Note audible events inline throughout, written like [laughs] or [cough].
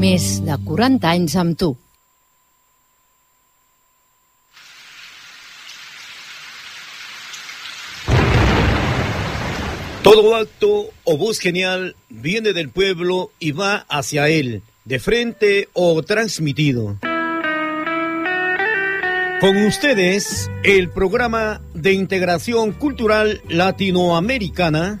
més de 40 anys amb. Todo acto o voz genial viene del pueblo y va hacia él, de frente o transmitido. Con ustedes, el programa de integración cultural latinoamericana.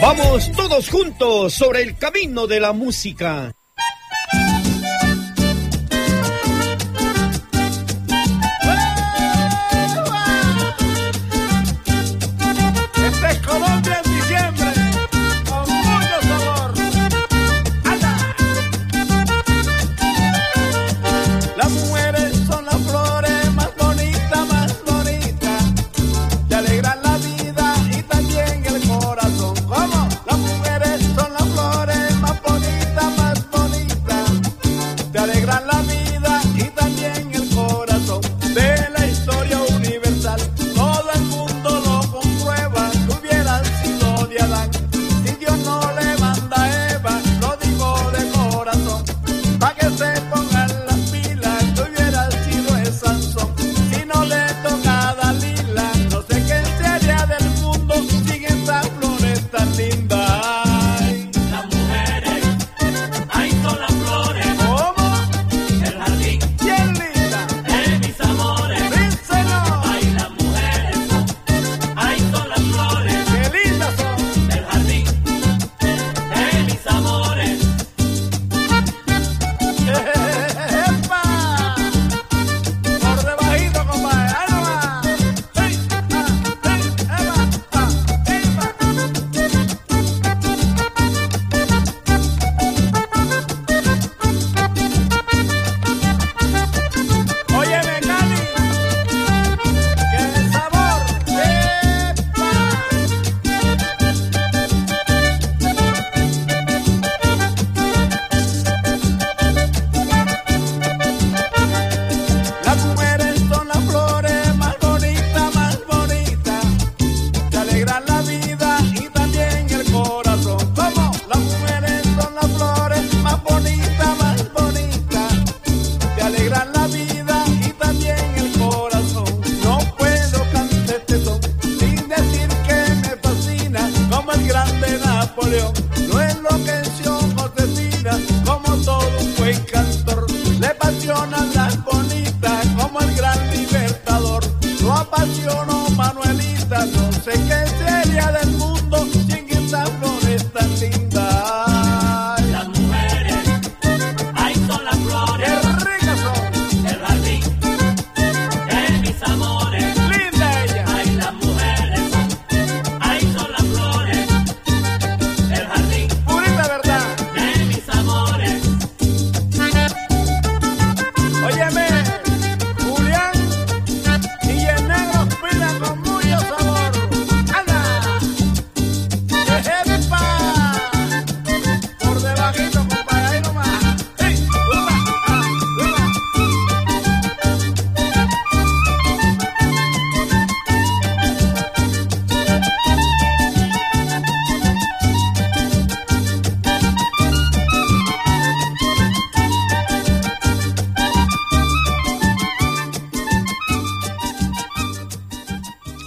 Vamos todos juntos sobre el camino de la música.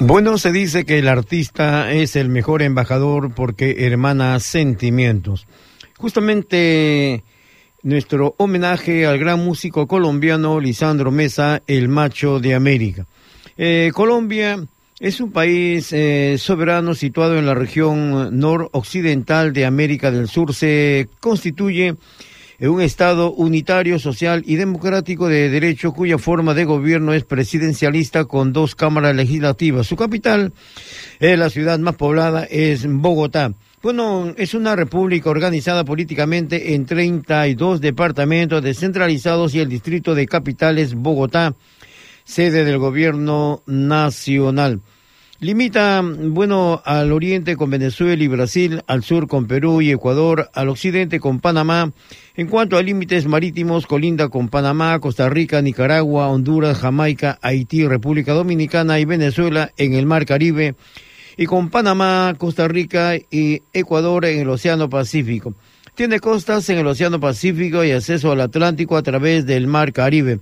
Bueno, se dice que el artista es el mejor embajador porque hermana sentimientos. Justamente nuestro homenaje al gran músico colombiano Lisandro Mesa, el macho de América. Eh, Colombia es un país eh, soberano situado en la región noroccidental de América del Sur. Se constituye un Estado unitario, social y democrático de derecho cuya forma de gobierno es presidencialista con dos cámaras legislativas. Su capital, es la ciudad más poblada, es Bogotá. Bueno, es una república organizada políticamente en 32 departamentos descentralizados y el distrito de capitales Bogotá, sede del gobierno nacional. Limita, bueno, al oriente con Venezuela y Brasil, al sur con Perú y Ecuador, al occidente con Panamá. En cuanto a límites marítimos, colinda con Panamá, Costa Rica, Nicaragua, Honduras, Jamaica, Haití, República Dominicana y Venezuela en el Mar Caribe. Y con Panamá, Costa Rica y Ecuador en el Océano Pacífico. Tiene costas en el Océano Pacífico y acceso al Atlántico a través del Mar Caribe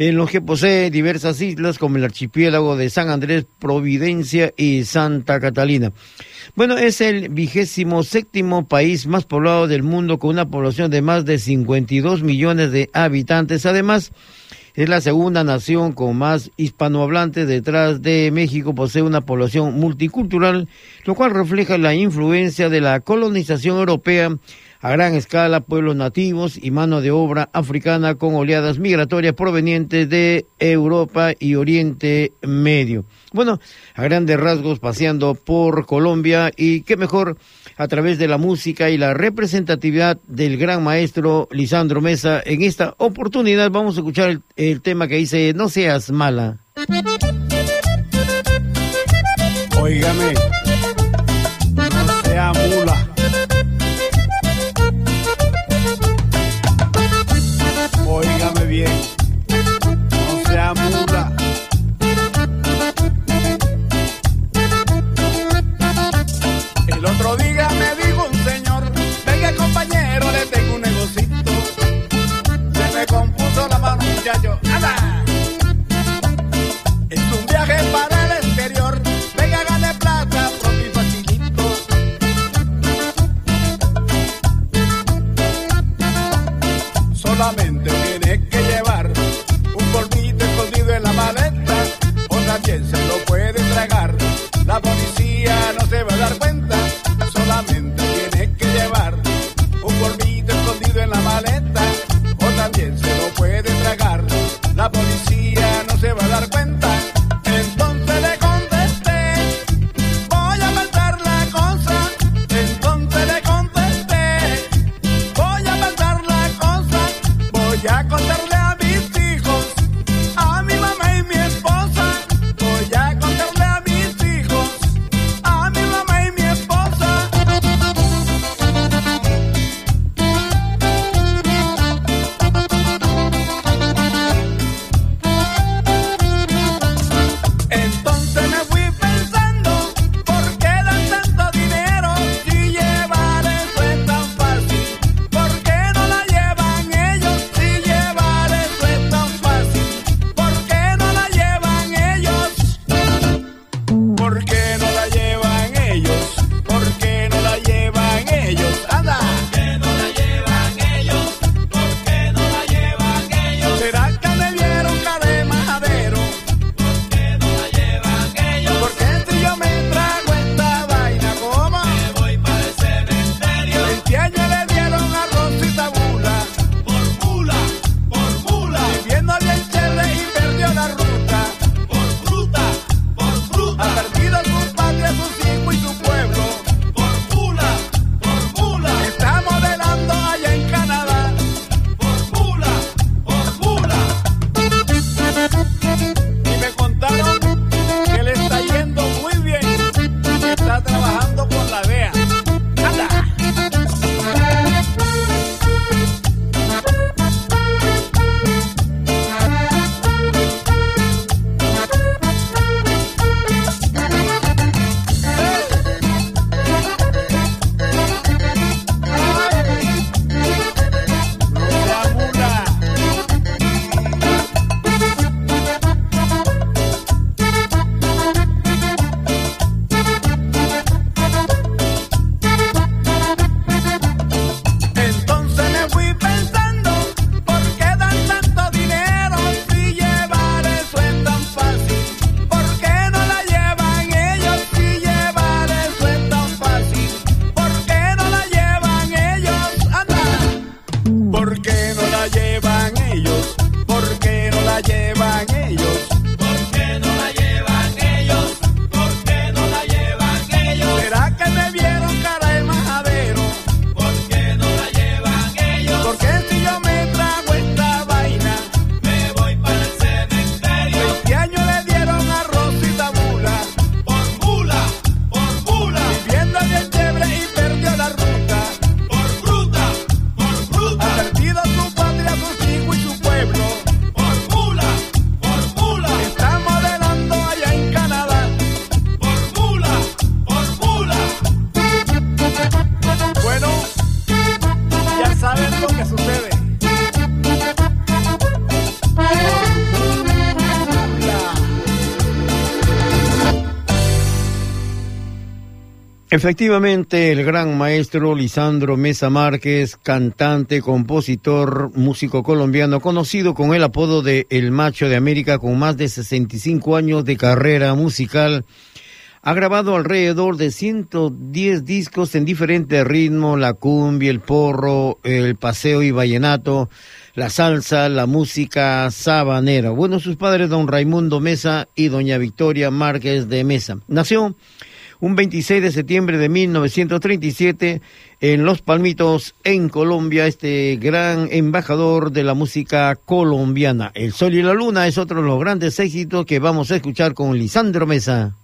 en los que posee diversas islas como el archipiélago de San Andrés, Providencia y Santa Catalina. Bueno, es el vigésimo séptimo país más poblado del mundo con una población de más de 52 millones de habitantes. Además, es la segunda nación con más hispanohablantes detrás de México, posee una población multicultural, lo cual refleja la influencia de la colonización europea a gran escala pueblos nativos y mano de obra africana con oleadas migratorias provenientes de Europa y Oriente Medio. Bueno, a grandes rasgos paseando por Colombia y qué mejor a través de la música y la representatividad del gran maestro Lisandro Mesa. En esta oportunidad vamos a escuchar el, tema que dice No seas mala. Óigame, Yeah. Efectivamente, el gran maestro Lisandro Mesa Márquez, cantante, compositor, músico colombiano, conocido con el apodo de El Macho de América, con más de 65 años de carrera musical, ha grabado alrededor de 110 discos en diferentes ritmos, la cumbia, el porro, el paseo y vallenato, la salsa, la música sabanera. Bueno, sus padres, don Raimundo Mesa y doña Victoria Márquez de Mesa. Nació un 26 de septiembre de 1937 en Los Palmitos, en Colombia, este gran embajador de la música colombiana. El Sol y la Luna es otro de los grandes éxitos que vamos a escuchar con Lisandro Mesa.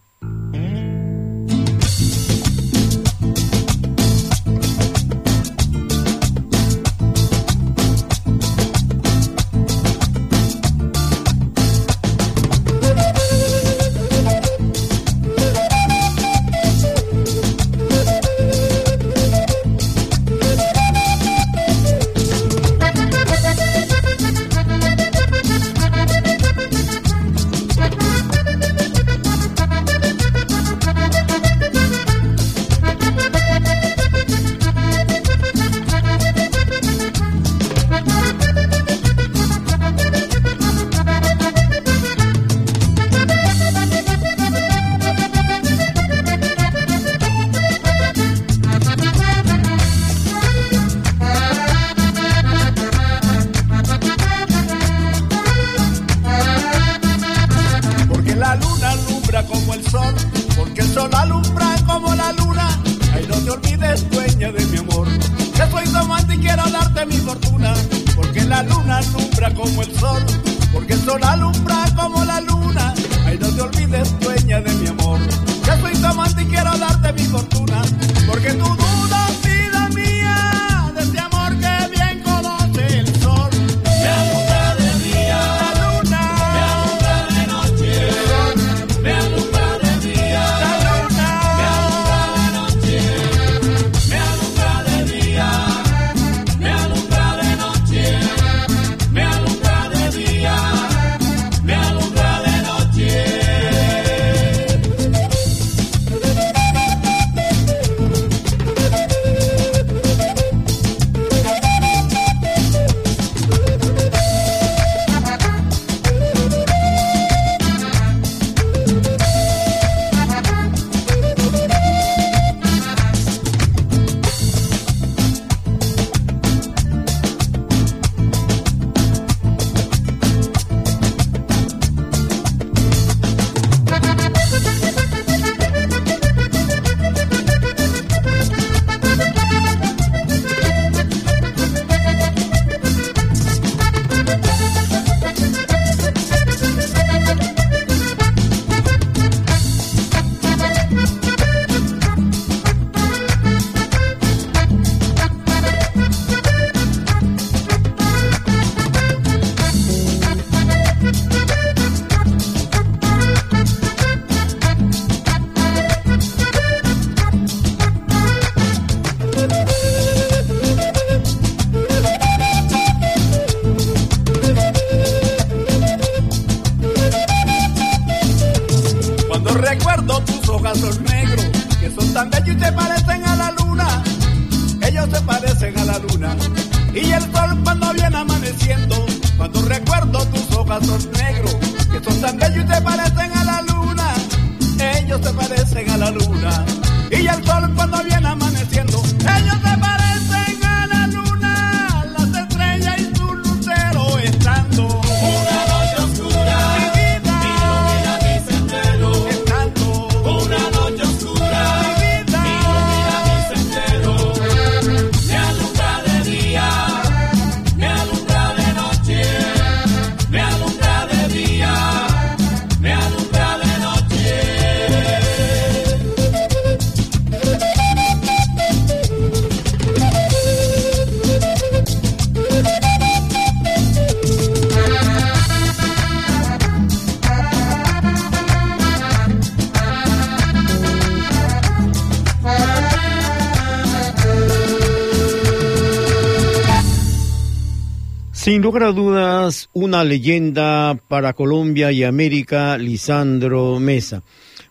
Lugar a dudas, una leyenda para Colombia y América, Lisandro Mesa.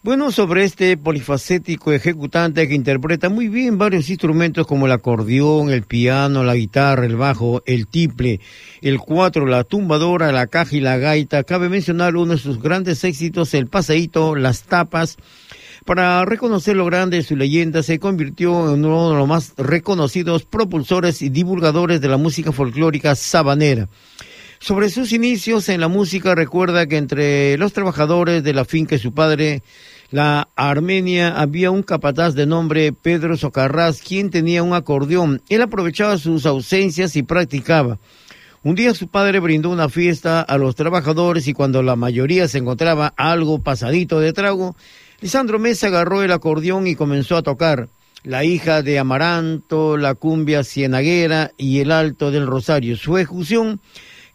Bueno, sobre este polifacético ejecutante que interpreta muy bien varios instrumentos como el acordeón, el piano, la guitarra, el bajo, el tiple, el cuatro, la tumbadora, la caja y la gaita, cabe mencionar uno de sus grandes éxitos, el paseíto, las tapas. Para reconocer lo grande de su leyenda, se convirtió en uno de los más reconocidos propulsores y divulgadores de la música folclórica sabanera. Sobre sus inicios en la música, recuerda que entre los trabajadores de la finca de su padre la Armenia había un capataz de nombre Pedro Socarrás, quien tenía un acordeón. Él aprovechaba sus ausencias y practicaba. Un día su padre brindó una fiesta a los trabajadores y cuando la mayoría se encontraba algo pasadito de trago, Lisandro Mesa agarró el acordeón y comenzó a tocar la hija de Amaranto, la cumbia cienaguera y el alto del Rosario. Su ejecución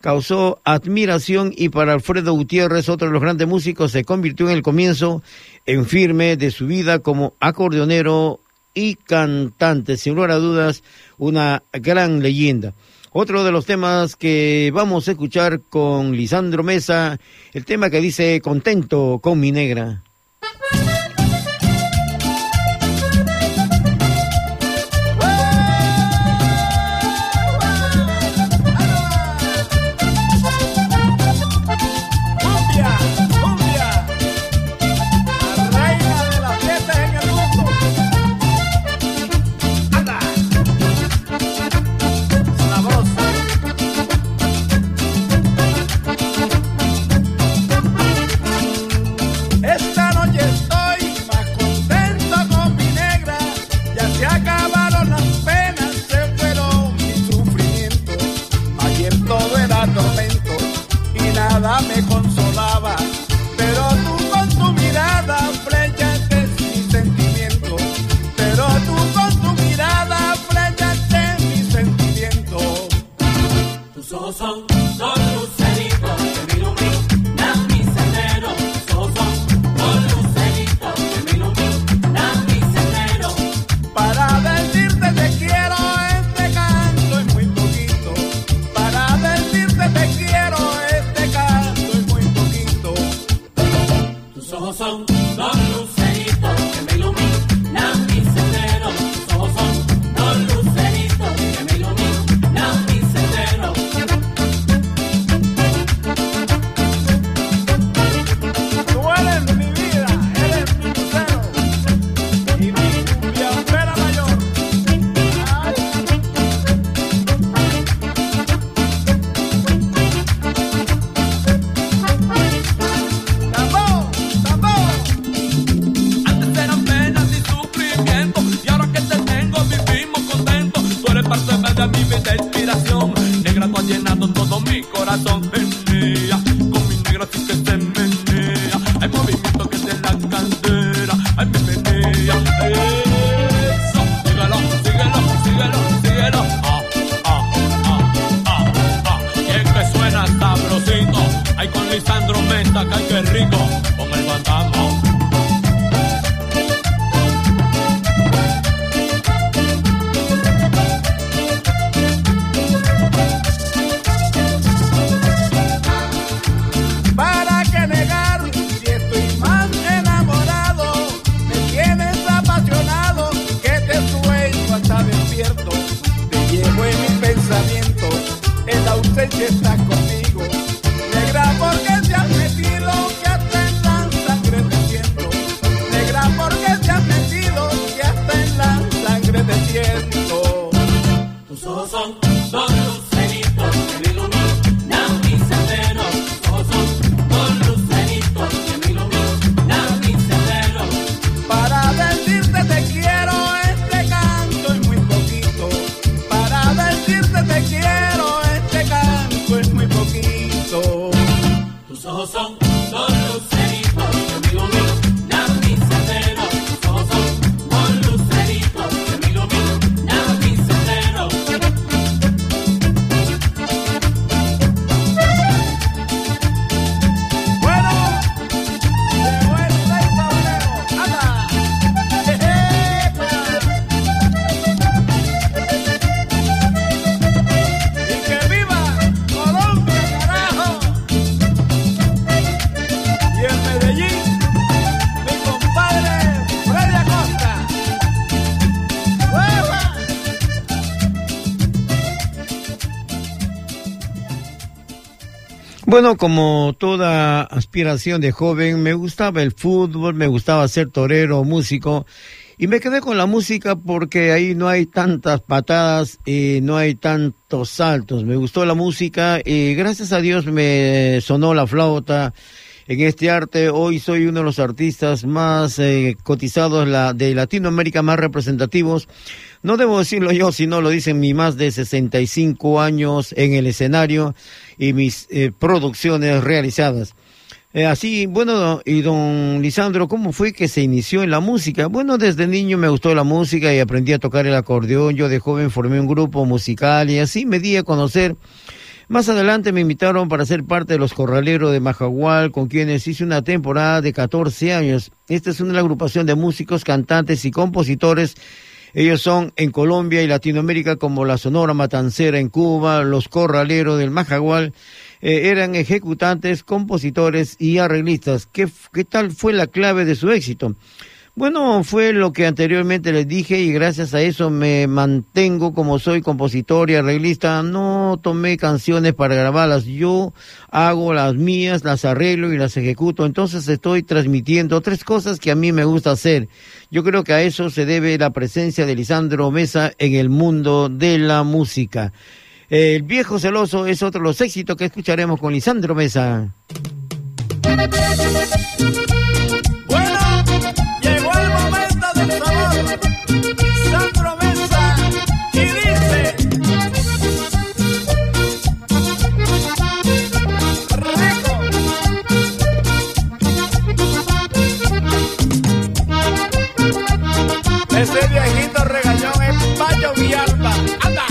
causó admiración y para Alfredo Gutiérrez, otro de los grandes músicos, se convirtió en el comienzo en firme de su vida como acordeonero y cantante. Sin lugar a dudas, una gran leyenda. Otro de los temas que vamos a escuchar con Lisandro Mesa, el tema que dice Contento con mi negra. Bye. [laughs] nada me consolaba. desierto, te llevo en mis pensamientos, en la ausencia está Bueno, como toda aspiración de joven, me gustaba el fútbol, me gustaba ser torero, músico, y me quedé con la música porque ahí no hay tantas patadas y no hay tantos saltos. Me gustó la música y gracias a Dios me sonó la flauta en este arte. Hoy soy uno de los artistas más eh, cotizados de Latinoamérica, más representativos. No debo decirlo yo, sino lo dicen mis más de 65 años en el escenario y mis eh, producciones realizadas. Eh, así, bueno, y don Lisandro, ¿cómo fue que se inició en la música? Bueno, desde niño me gustó la música y aprendí a tocar el acordeón. Yo de joven formé un grupo musical y así me di a conocer. Más adelante me invitaron para ser parte de los Corraleros de Majagual, con quienes hice una temporada de 14 años. Esta es una agrupación de músicos, cantantes y compositores ellos son en Colombia y Latinoamérica como la Sonora Matancera en Cuba, los Corraleros del Majagual. Eh, eran ejecutantes, compositores y arreglistas. ¿Qué, ¿Qué tal fue la clave de su éxito? Bueno, fue lo que anteriormente les dije y gracias a eso me mantengo como soy compositor y arreglista. No tomé canciones para grabarlas, yo hago las mías, las arreglo y las ejecuto. Entonces estoy transmitiendo tres cosas que a mí me gusta hacer. Yo creo que a eso se debe la presencia de Lisandro Mesa en el mundo de la música. El viejo celoso es otro de los éxitos que escucharemos con Lisandro Mesa. Ese viejito regañón es Pacho Villalba. ¡Anda!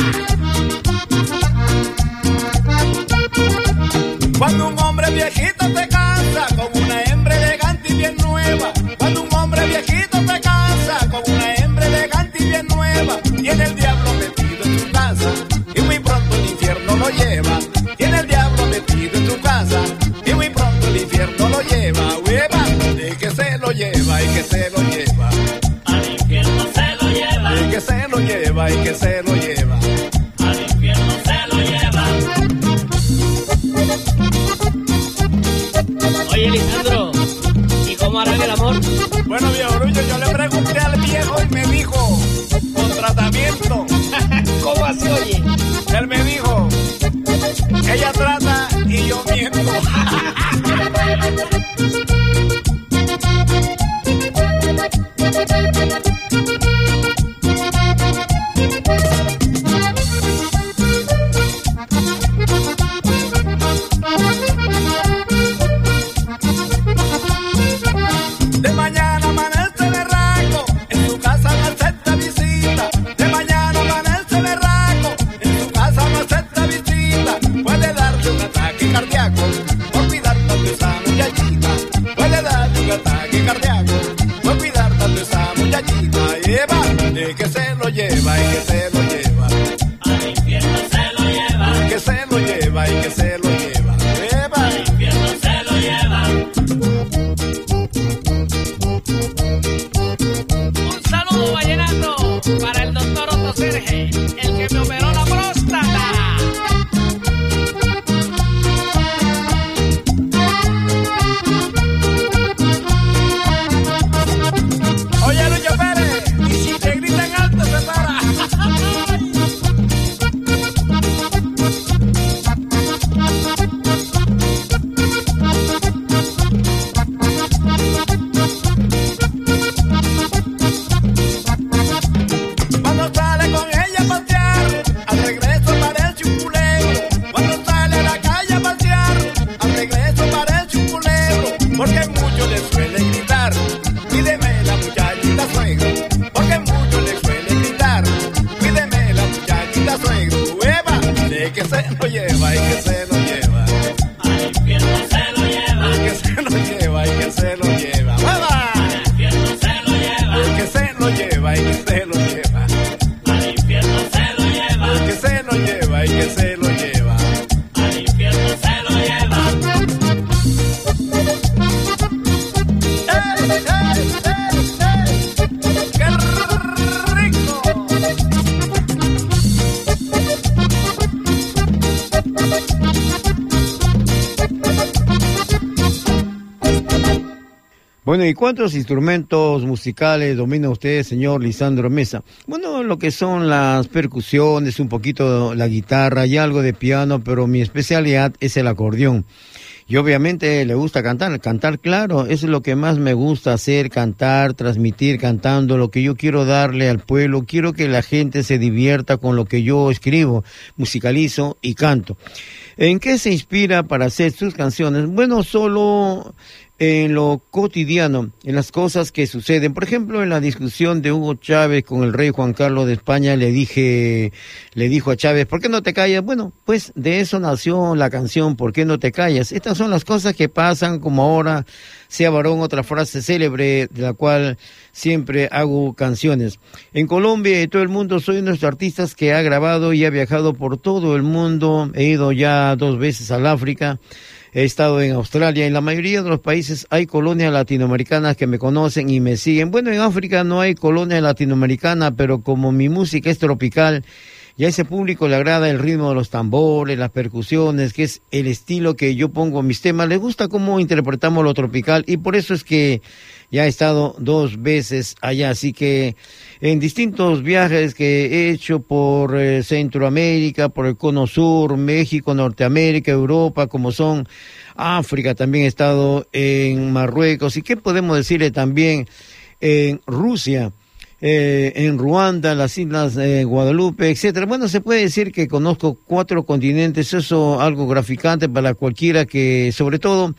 Cuando un hombre viejito te cansa con una hembra elegante y bien nueva. Cuando un hombre viejito te cansa con una hembra elegante y bien nueva. Tiene el diablo metido en su casa y muy pronto el infierno lo lleva. Tiene el diablo metido en su casa y muy pronto el infierno lo lleva. Hueva, de que se lo lleva y que se lo que se lo lleva y que se lo lleva. ¿Y cuántos instrumentos musicales domina usted, señor Lisandro Mesa? Bueno, lo que son las percusiones, un poquito la guitarra y algo de piano, pero mi especialidad es el acordeón. Y obviamente le gusta cantar, cantar claro, es lo que más me gusta hacer, cantar, transmitir cantando, lo que yo quiero darle al pueblo, quiero que la gente se divierta con lo que yo escribo, musicalizo y canto. ¿En qué se inspira para hacer sus canciones? Bueno, solo en lo cotidiano, en las cosas que suceden. Por ejemplo, en la discusión de Hugo Chávez con el rey Juan Carlos de España, le dije, le dijo a Chávez, ¿por qué no te callas? Bueno, pues de eso nació la canción, ¿por qué no te callas? Estas son las cosas que pasan como ahora, sea varón, otra frase célebre de la cual siempre hago canciones. En Colombia y todo el mundo soy uno de los artistas que ha grabado y ha viajado por todo el mundo. He ido ya dos veces al África he estado en Australia, en la mayoría de los países hay colonias latinoamericanas que me conocen y me siguen. Bueno, en África no hay colonia latinoamericana, pero como mi música es tropical, y a ese público le agrada el ritmo de los tambores, las percusiones, que es el estilo que yo pongo en mis temas. Le gusta cómo interpretamos lo tropical y por eso es que ya he estado dos veces allá. Así que en distintos viajes que he hecho por eh, Centroamérica, por el Cono Sur, México, Norteamérica, Europa, como son África, también he estado en Marruecos. ¿Y qué podemos decirle también en Rusia? Eh, en Ruanda, las Islas de Guadalupe, etcétera. Bueno, se puede decir que conozco cuatro continentes, eso algo graficante para cualquiera que, sobre todo,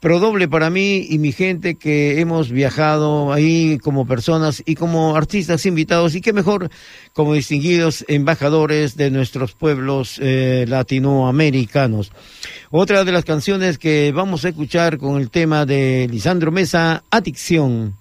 pero doble para mí y mi gente que hemos viajado ahí como personas y como artistas invitados y qué mejor como distinguidos embajadores de nuestros pueblos eh, latinoamericanos. Otra de las canciones que vamos a escuchar con el tema de Lisandro Mesa, Adicción.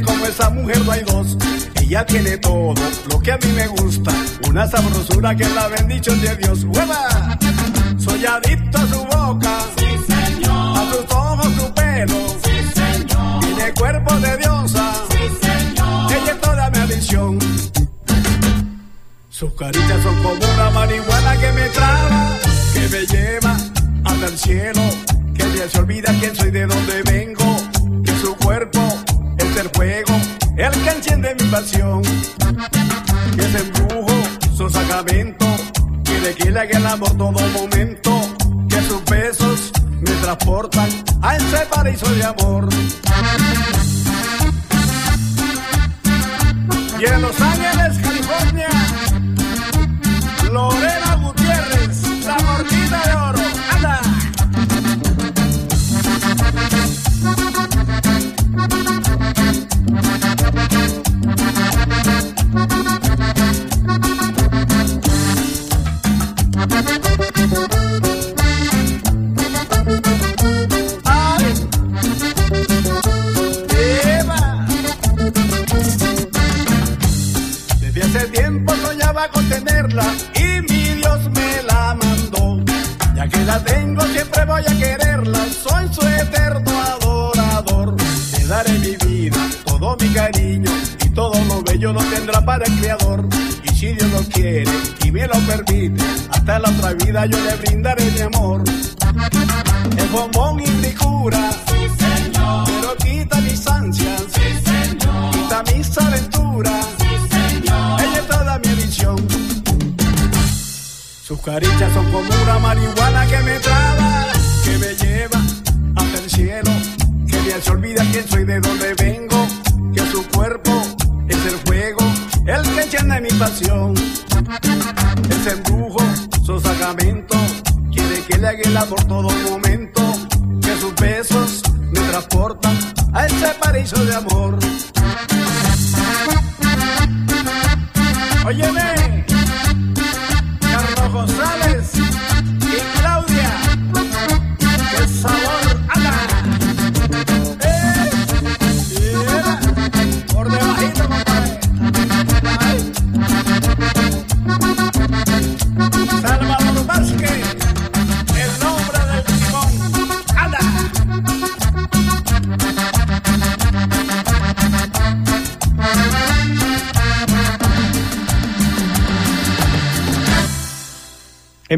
Como esa mujer no hay dos. Ella tiene todo lo que a mí me gusta. Una sabrosura que es la bendición de Dios. ¡Hueva! Soy adicto a su boca. Sí, señor. A sus ojos, su pelo. Sí, señor. Tiene cuerpo de diosa. Sí, señor. Ella es toda mi adicción. Sus caricias son como que me lleva hasta el cielo, que día se olvida quién soy, de dónde vengo, que su cuerpo el fuego, el que enciende mi pasión. Que es embrujo, su sacramento, quiere que le haga el amor todo momento. Que sus besos me transportan a ese paraíso de amor. Quiere que le haga el amor todo momento. Que sus besos me transportan a ese paraíso de amor. Óyeme,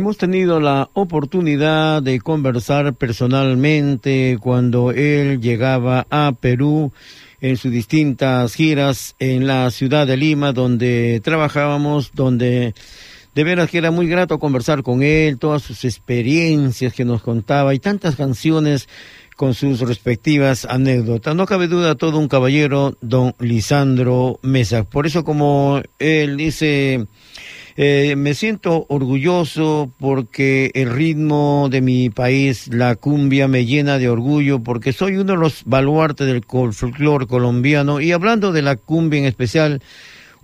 Hemos tenido la oportunidad de conversar personalmente cuando él llegaba a Perú en sus distintas giras en la ciudad de Lima, donde trabajábamos, donde de veras que era muy grato conversar con él, todas sus experiencias que nos contaba y tantas canciones con sus respectivas anécdotas. No cabe duda, todo un caballero, don Lisandro Mesa. Por eso, como él dice, eh, me siento orgulloso porque el ritmo de mi país, la cumbia, me llena de orgullo porque soy uno de los baluartes del folclore colombiano. Y hablando de la cumbia en especial,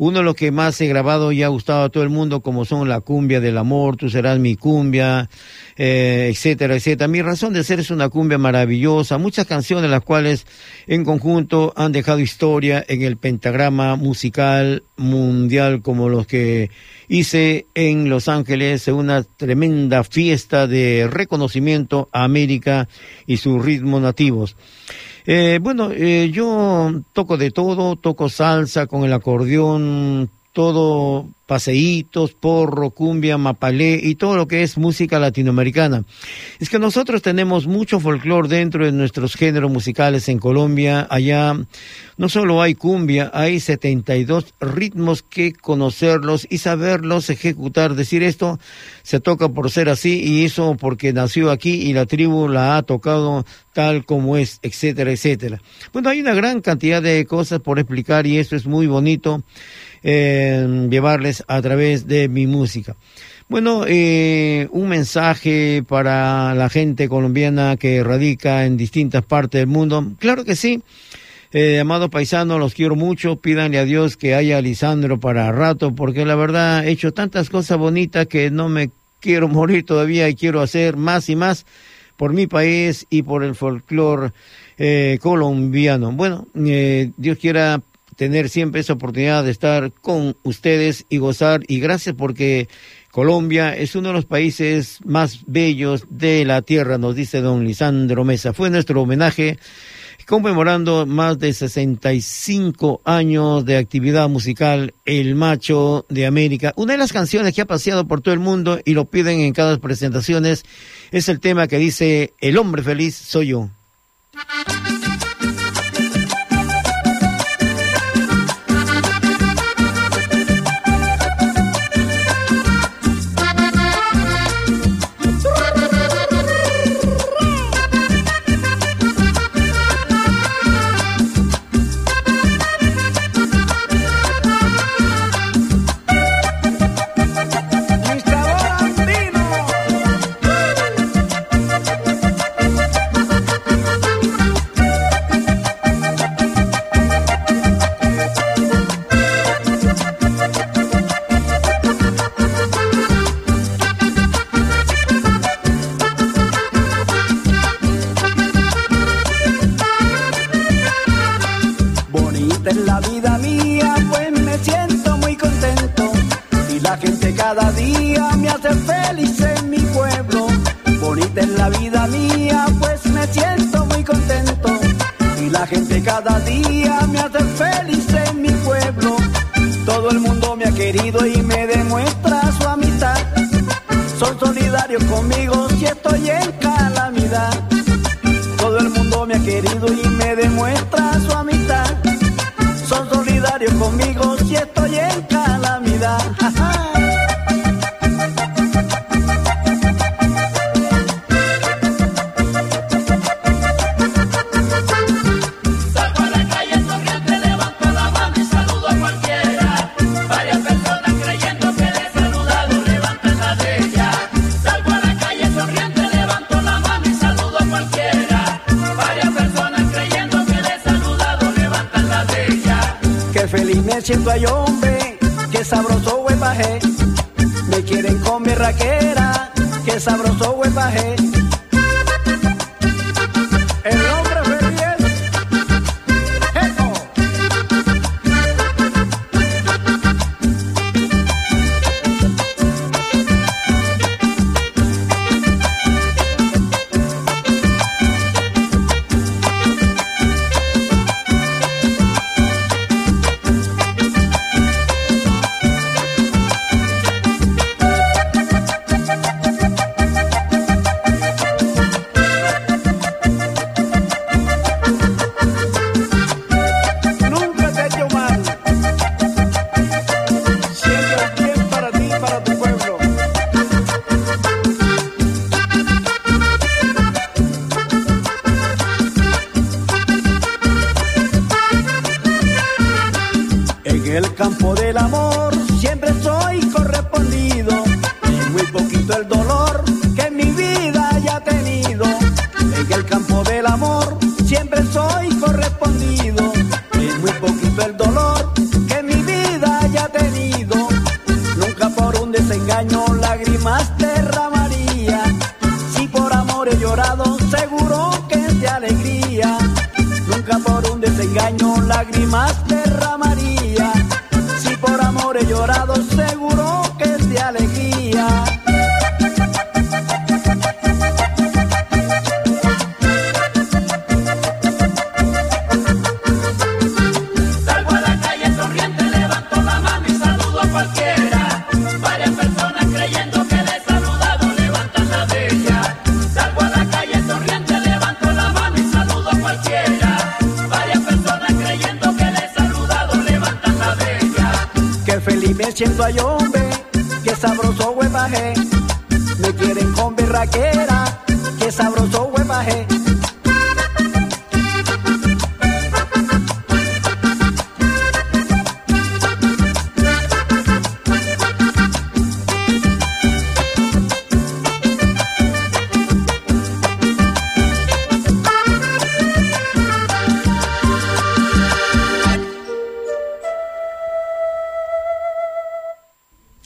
uno de los que más he grabado y ha gustado a todo el mundo, como son la cumbia del amor, tú serás mi cumbia, eh, etcétera, etcétera. Mi razón de ser es una cumbia maravillosa, muchas canciones las cuales en conjunto han dejado historia en el pentagrama musical mundial como los que hice en Los Ángeles en una tremenda fiesta de reconocimiento a América y sus ritmos nativos. Eh, bueno, eh, yo toco de todo, toco salsa con el acordeón, todo paseitos, porro, cumbia, mapalé y todo lo que es música latinoamericana. Es que nosotros tenemos mucho folclore dentro de nuestros géneros musicales en Colombia. Allá no solo hay cumbia, hay 72 ritmos que conocerlos y saberlos ejecutar. Decir esto se toca por ser así y eso porque nació aquí y la tribu la ha tocado tal como es, etcétera, etcétera. Bueno, hay una gran cantidad de cosas por explicar y eso es muy bonito llevarles a través de mi música. Bueno, eh, un mensaje para la gente colombiana que radica en distintas partes del mundo. Claro que sí. Eh, amados paisanos, los quiero mucho. Pídanle a Dios que haya Lisandro para rato, porque la verdad he hecho tantas cosas bonitas que no me quiero [laughs] morir todavía y quiero hacer más y más por mi país y por el folclore eh, colombiano. Bueno, eh, Dios quiera tener siempre esa oportunidad de estar con ustedes y gozar. Y gracias porque Colombia es uno de los países más bellos de la tierra, nos dice don Lisandro Mesa. Fue nuestro homenaje conmemorando más de 65 años de actividad musical El Macho de América. Una de las canciones que ha paseado por todo el mundo y lo piden en cada presentación es el tema que dice El hombre feliz soy yo.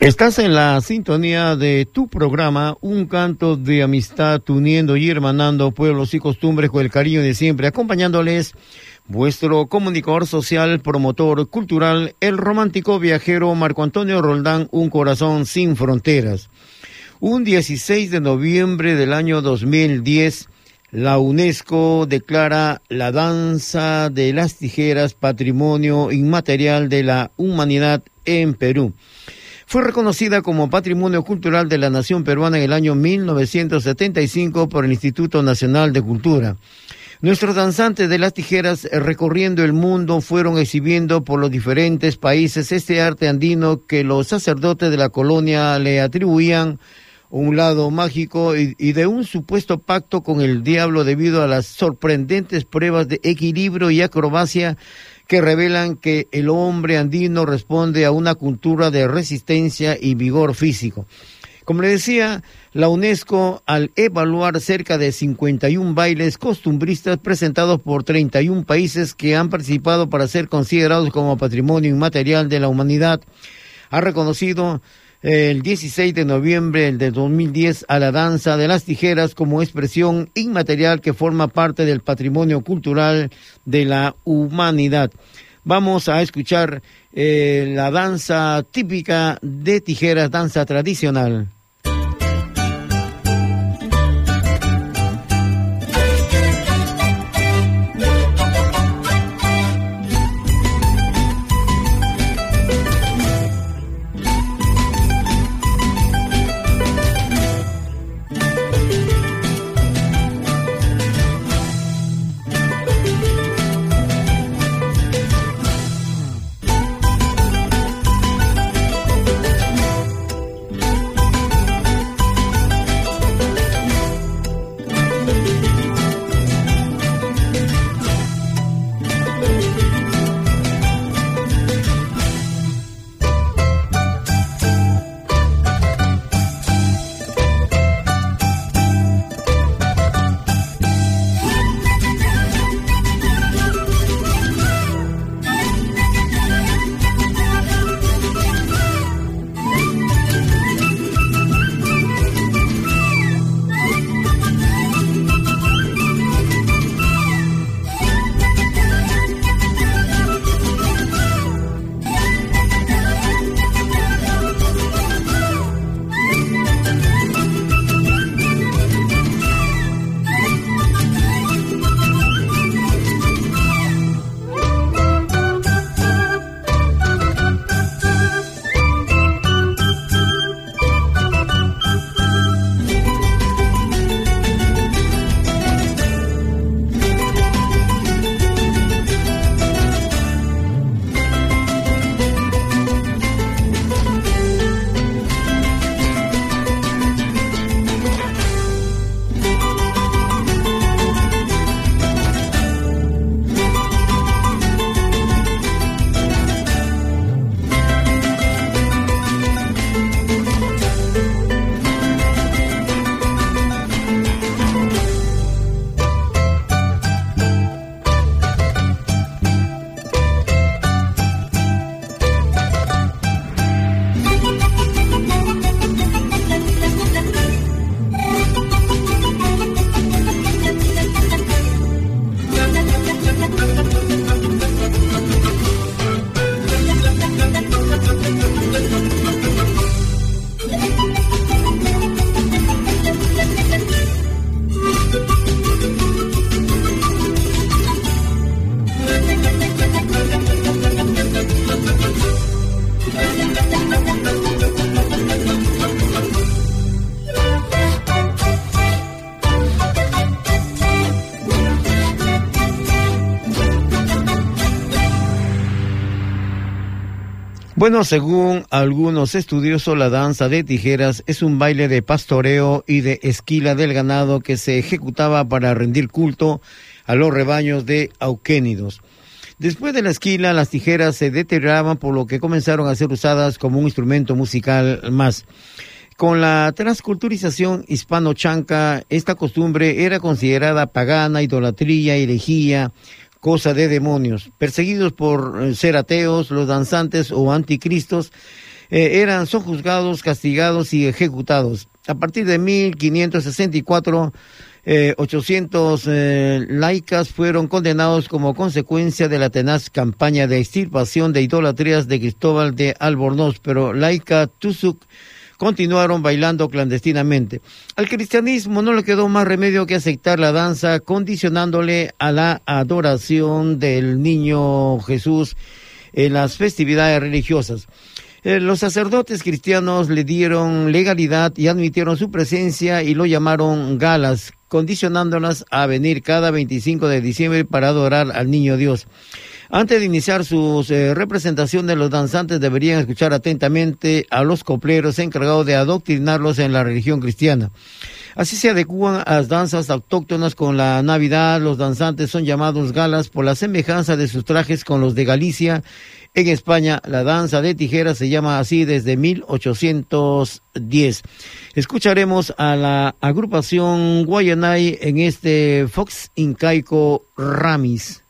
Estás en la sintonía de tu programa, un canto de amistad uniendo y hermanando pueblos y costumbres con el cariño de siempre, acompañándoles vuestro comunicador social, promotor cultural, el romántico viajero Marco Antonio Roldán, un corazón sin fronteras. Un 16 de noviembre del año 2010, la UNESCO declara la danza de las tijeras patrimonio inmaterial de la humanidad en Perú. Fue reconocida como Patrimonio Cultural de la Nación Peruana en el año 1975 por el Instituto Nacional de Cultura. Nuestros danzantes de las tijeras eh, recorriendo el mundo fueron exhibiendo por los diferentes países este arte andino que los sacerdotes de la colonia le atribuían un lado mágico y, y de un supuesto pacto con el diablo debido a las sorprendentes pruebas de equilibrio y acrobacia que revelan que el hombre andino responde a una cultura de resistencia y vigor físico. Como le decía, la UNESCO, al evaluar cerca de 51 bailes costumbristas presentados por 31 países que han participado para ser considerados como patrimonio inmaterial de la humanidad, ha reconocido el 16 de noviembre del 2010 a la danza de las tijeras como expresión inmaterial que forma parte del patrimonio cultural de la humanidad. Vamos a escuchar eh, la danza típica de tijeras, danza tradicional. Bueno, según algunos estudiosos, la danza de tijeras es un baile de pastoreo y de esquila del ganado que se ejecutaba para rendir culto a los rebaños de auquénidos. Después de la esquila, las tijeras se deterioraban por lo que comenzaron a ser usadas como un instrumento musical más. Con la transculturización hispano-chanca, esta costumbre era considerada pagana, idolatría, herejía, cosa de demonios. Perseguidos por eh, ser ateos, los danzantes o anticristos eh, eran, son juzgados, castigados y ejecutados. A partir de 1564, eh, 800 eh, laicas fueron condenados como consecuencia de la tenaz campaña de extirpación de idolatrías de Cristóbal de Albornoz, pero laica Tusuk continuaron bailando clandestinamente. Al cristianismo no le quedó más remedio que aceptar la danza, condicionándole a la adoración del niño Jesús en las festividades religiosas. Eh, los sacerdotes cristianos le dieron legalidad y admitieron su presencia y lo llamaron galas, condicionándolas a venir cada 25 de diciembre para adorar al niño Dios. Antes de iniciar sus eh, representaciones, los danzantes deberían escuchar atentamente a los copleros encargados de adoctrinarlos en la religión cristiana. Así se adecuan a las danzas autóctonas con la Navidad. Los danzantes son llamados galas por la semejanza de sus trajes con los de Galicia. En España, la danza de tijeras se llama así desde 1810. Escucharemos a la agrupación Guayanay en este Fox Incaico Ramis.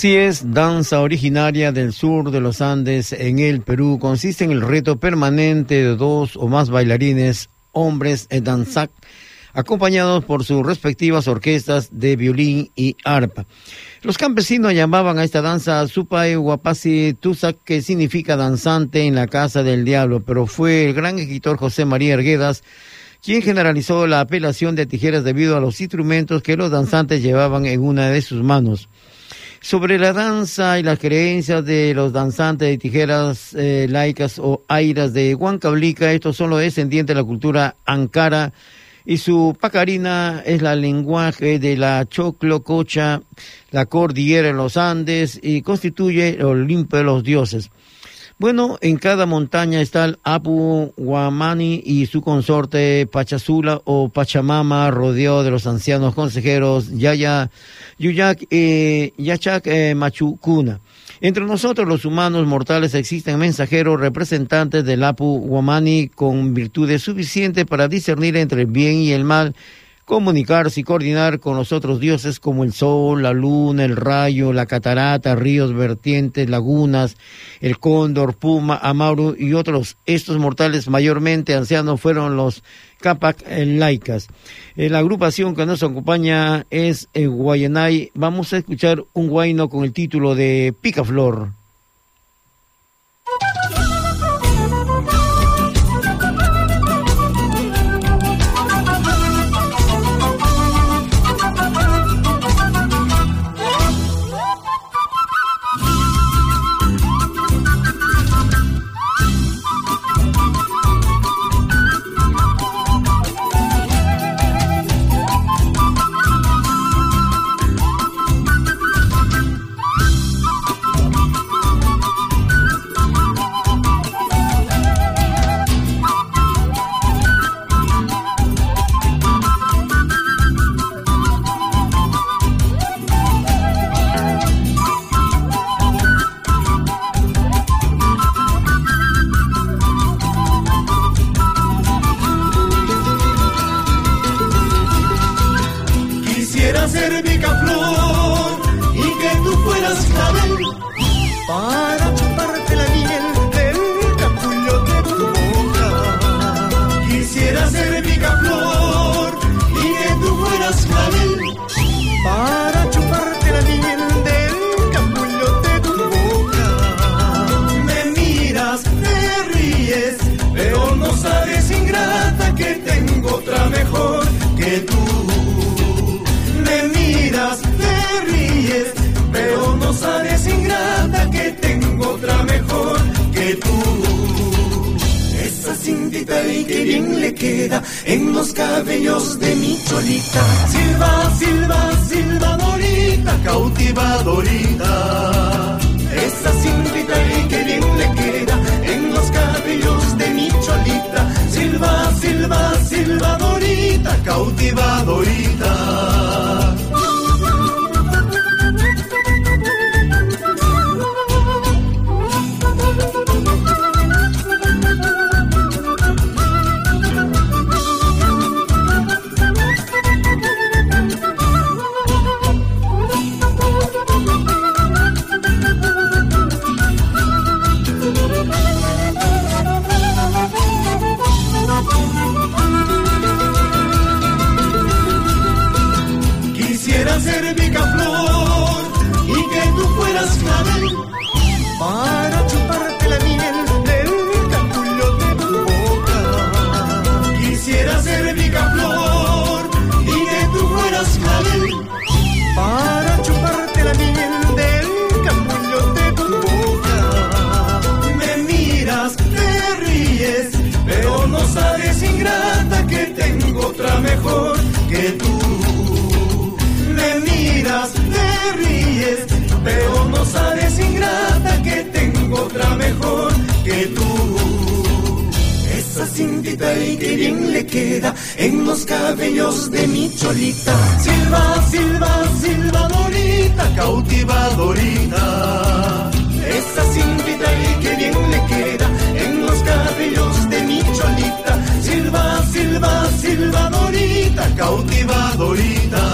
Así es, danza originaria del sur de los Andes en el Perú consiste en el reto permanente de dos o más bailarines, hombres en danzac, acompañados por sus respectivas orquestas de violín y arpa. Los campesinos llamaban a esta danza Supai Guapasi que significa danzante en la casa del diablo, pero fue el gran escritor José María Arguedas quien generalizó la apelación de tijeras debido a los instrumentos que los danzantes llevaban en una de sus manos. Sobre la danza y las creencias de los danzantes de tijeras eh, laicas o airas de Huancablica, estos son los descendientes de la cultura ankara y su pacarina es la lenguaje de la choclococha, la cordillera en los Andes y constituye el Olimpo de los dioses. Bueno, en cada montaña está el Apu Guamani y su consorte Pachazula o Pachamama, rodeado de los ancianos consejeros Yaya, Yuyak, eh, Yachak, eh, Machucuna. Entre nosotros los humanos mortales existen mensajeros representantes del Apu Guamani con virtudes suficientes para discernir entre el bien y el mal comunicarse y coordinar con los otros dioses como el sol, la luna, el rayo, la catarata, ríos, vertientes, lagunas, el cóndor, puma, amaru y otros. Estos mortales mayormente ancianos fueron los Capac laicas. Eh, la agrupación que nos acompaña es el Guayanay. Vamos a escuchar un guayno con el título de Picaflor. otra mejor que tú. Esa cintita y que bien le queda en los cabellos de mi cholita. Silva, silva, silvadorita, cautivadorita. Esa cintita y que bien le queda en los cabellos de mi cholita. Silva, silva, silvadorita, cautivadorita.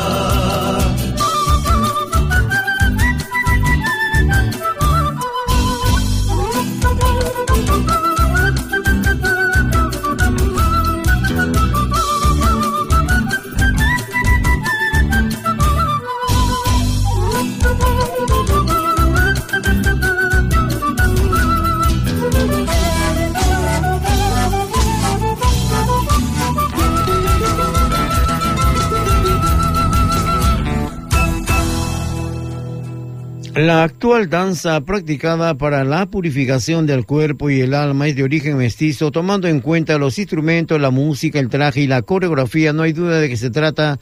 La actual danza practicada para la purificación del cuerpo y el alma es de origen mestizo, tomando en cuenta los instrumentos, la música, el traje y la coreografía. No hay duda de que se trata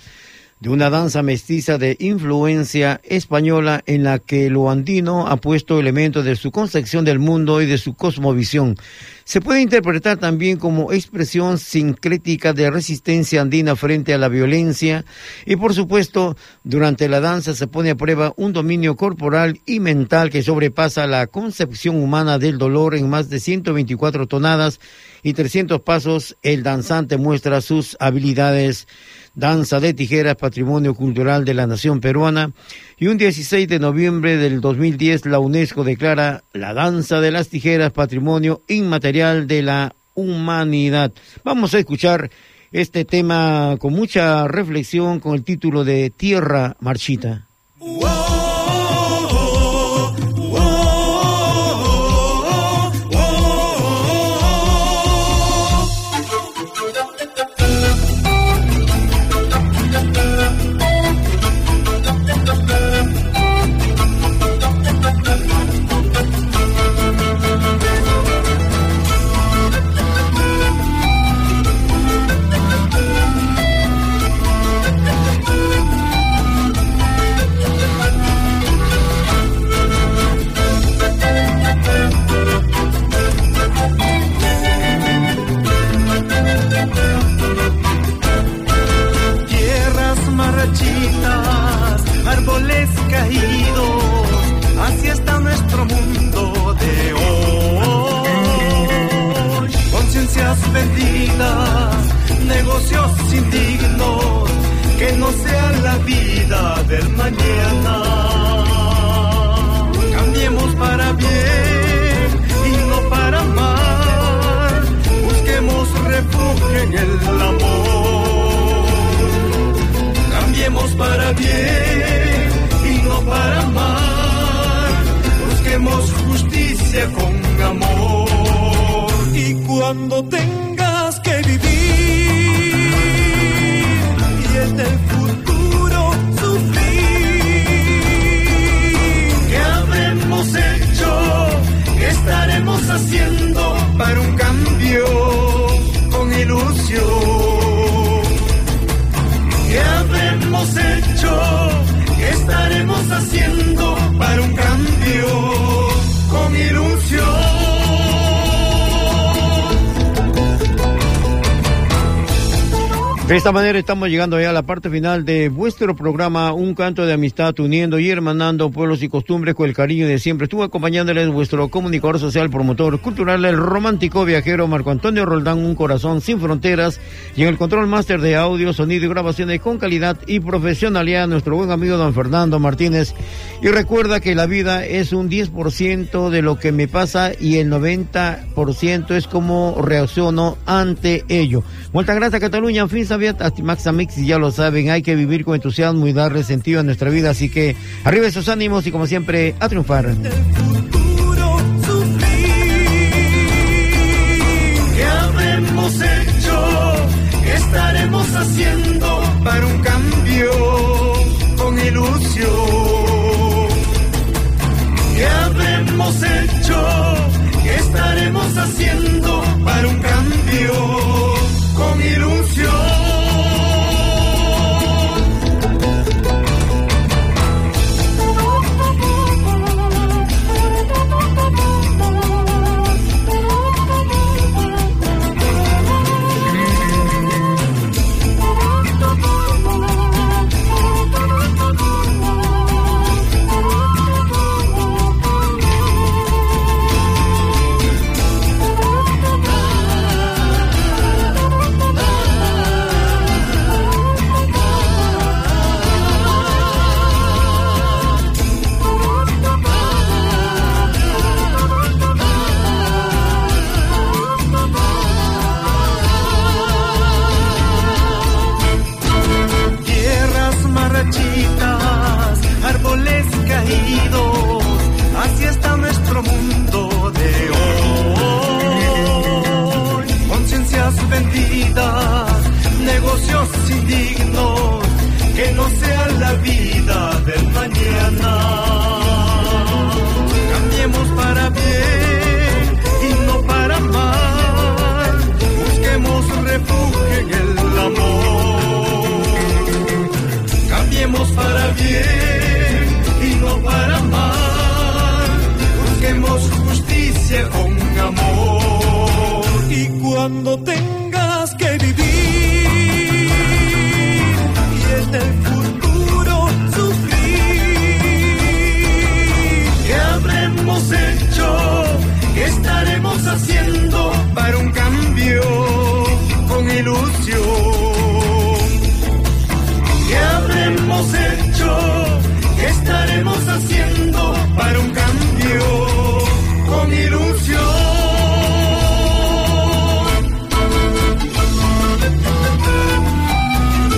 una danza mestiza de influencia española en la que lo andino ha puesto elementos de su concepción del mundo y de su cosmovisión. Se puede interpretar también como expresión sincrética de resistencia andina frente a la violencia y por supuesto durante la danza se pone a prueba un dominio corporal y mental que sobrepasa la concepción humana del dolor en más de 124 tonadas y 300 pasos. El danzante muestra sus habilidades Danza de Tijeras, Patrimonio Cultural de la Nación Peruana. Y un 16 de noviembre del 2010 la UNESCO declara la danza de las tijeras Patrimonio Inmaterial de la Humanidad. Vamos a escuchar este tema con mucha reflexión con el título de Tierra Marchita. Cambiemos para bien y no para mal. Busquemos refugio en el amor. Cambiemos para bien. De esta manera estamos llegando ya a la parte final de vuestro programa Un canto de amistad uniendo y hermanando pueblos y costumbres con el cariño de siempre. Estuvo acompañándoles vuestro comunicador social, promotor cultural, el romántico viajero Marco Antonio Roldán, un corazón sin fronteras y en el control máster de audio, sonido y grabaciones con calidad y profesionalidad nuestro buen amigo don Fernando Martínez. Y recuerda que la vida es un 10% de lo que me pasa y el 90% es como reacciono ante ello. Muchas gracias Cataluña, fin, sabía Max Mix y ya lo saben, hay que vivir con entusiasmo y darle sentido a nuestra vida, así que arriba esos ánimos y como siempre, a triunfar. estaremos haciendo para un cambio con ilusión? ¿Qué habremos hecho? ¿Qué estaremos haciendo para un cambio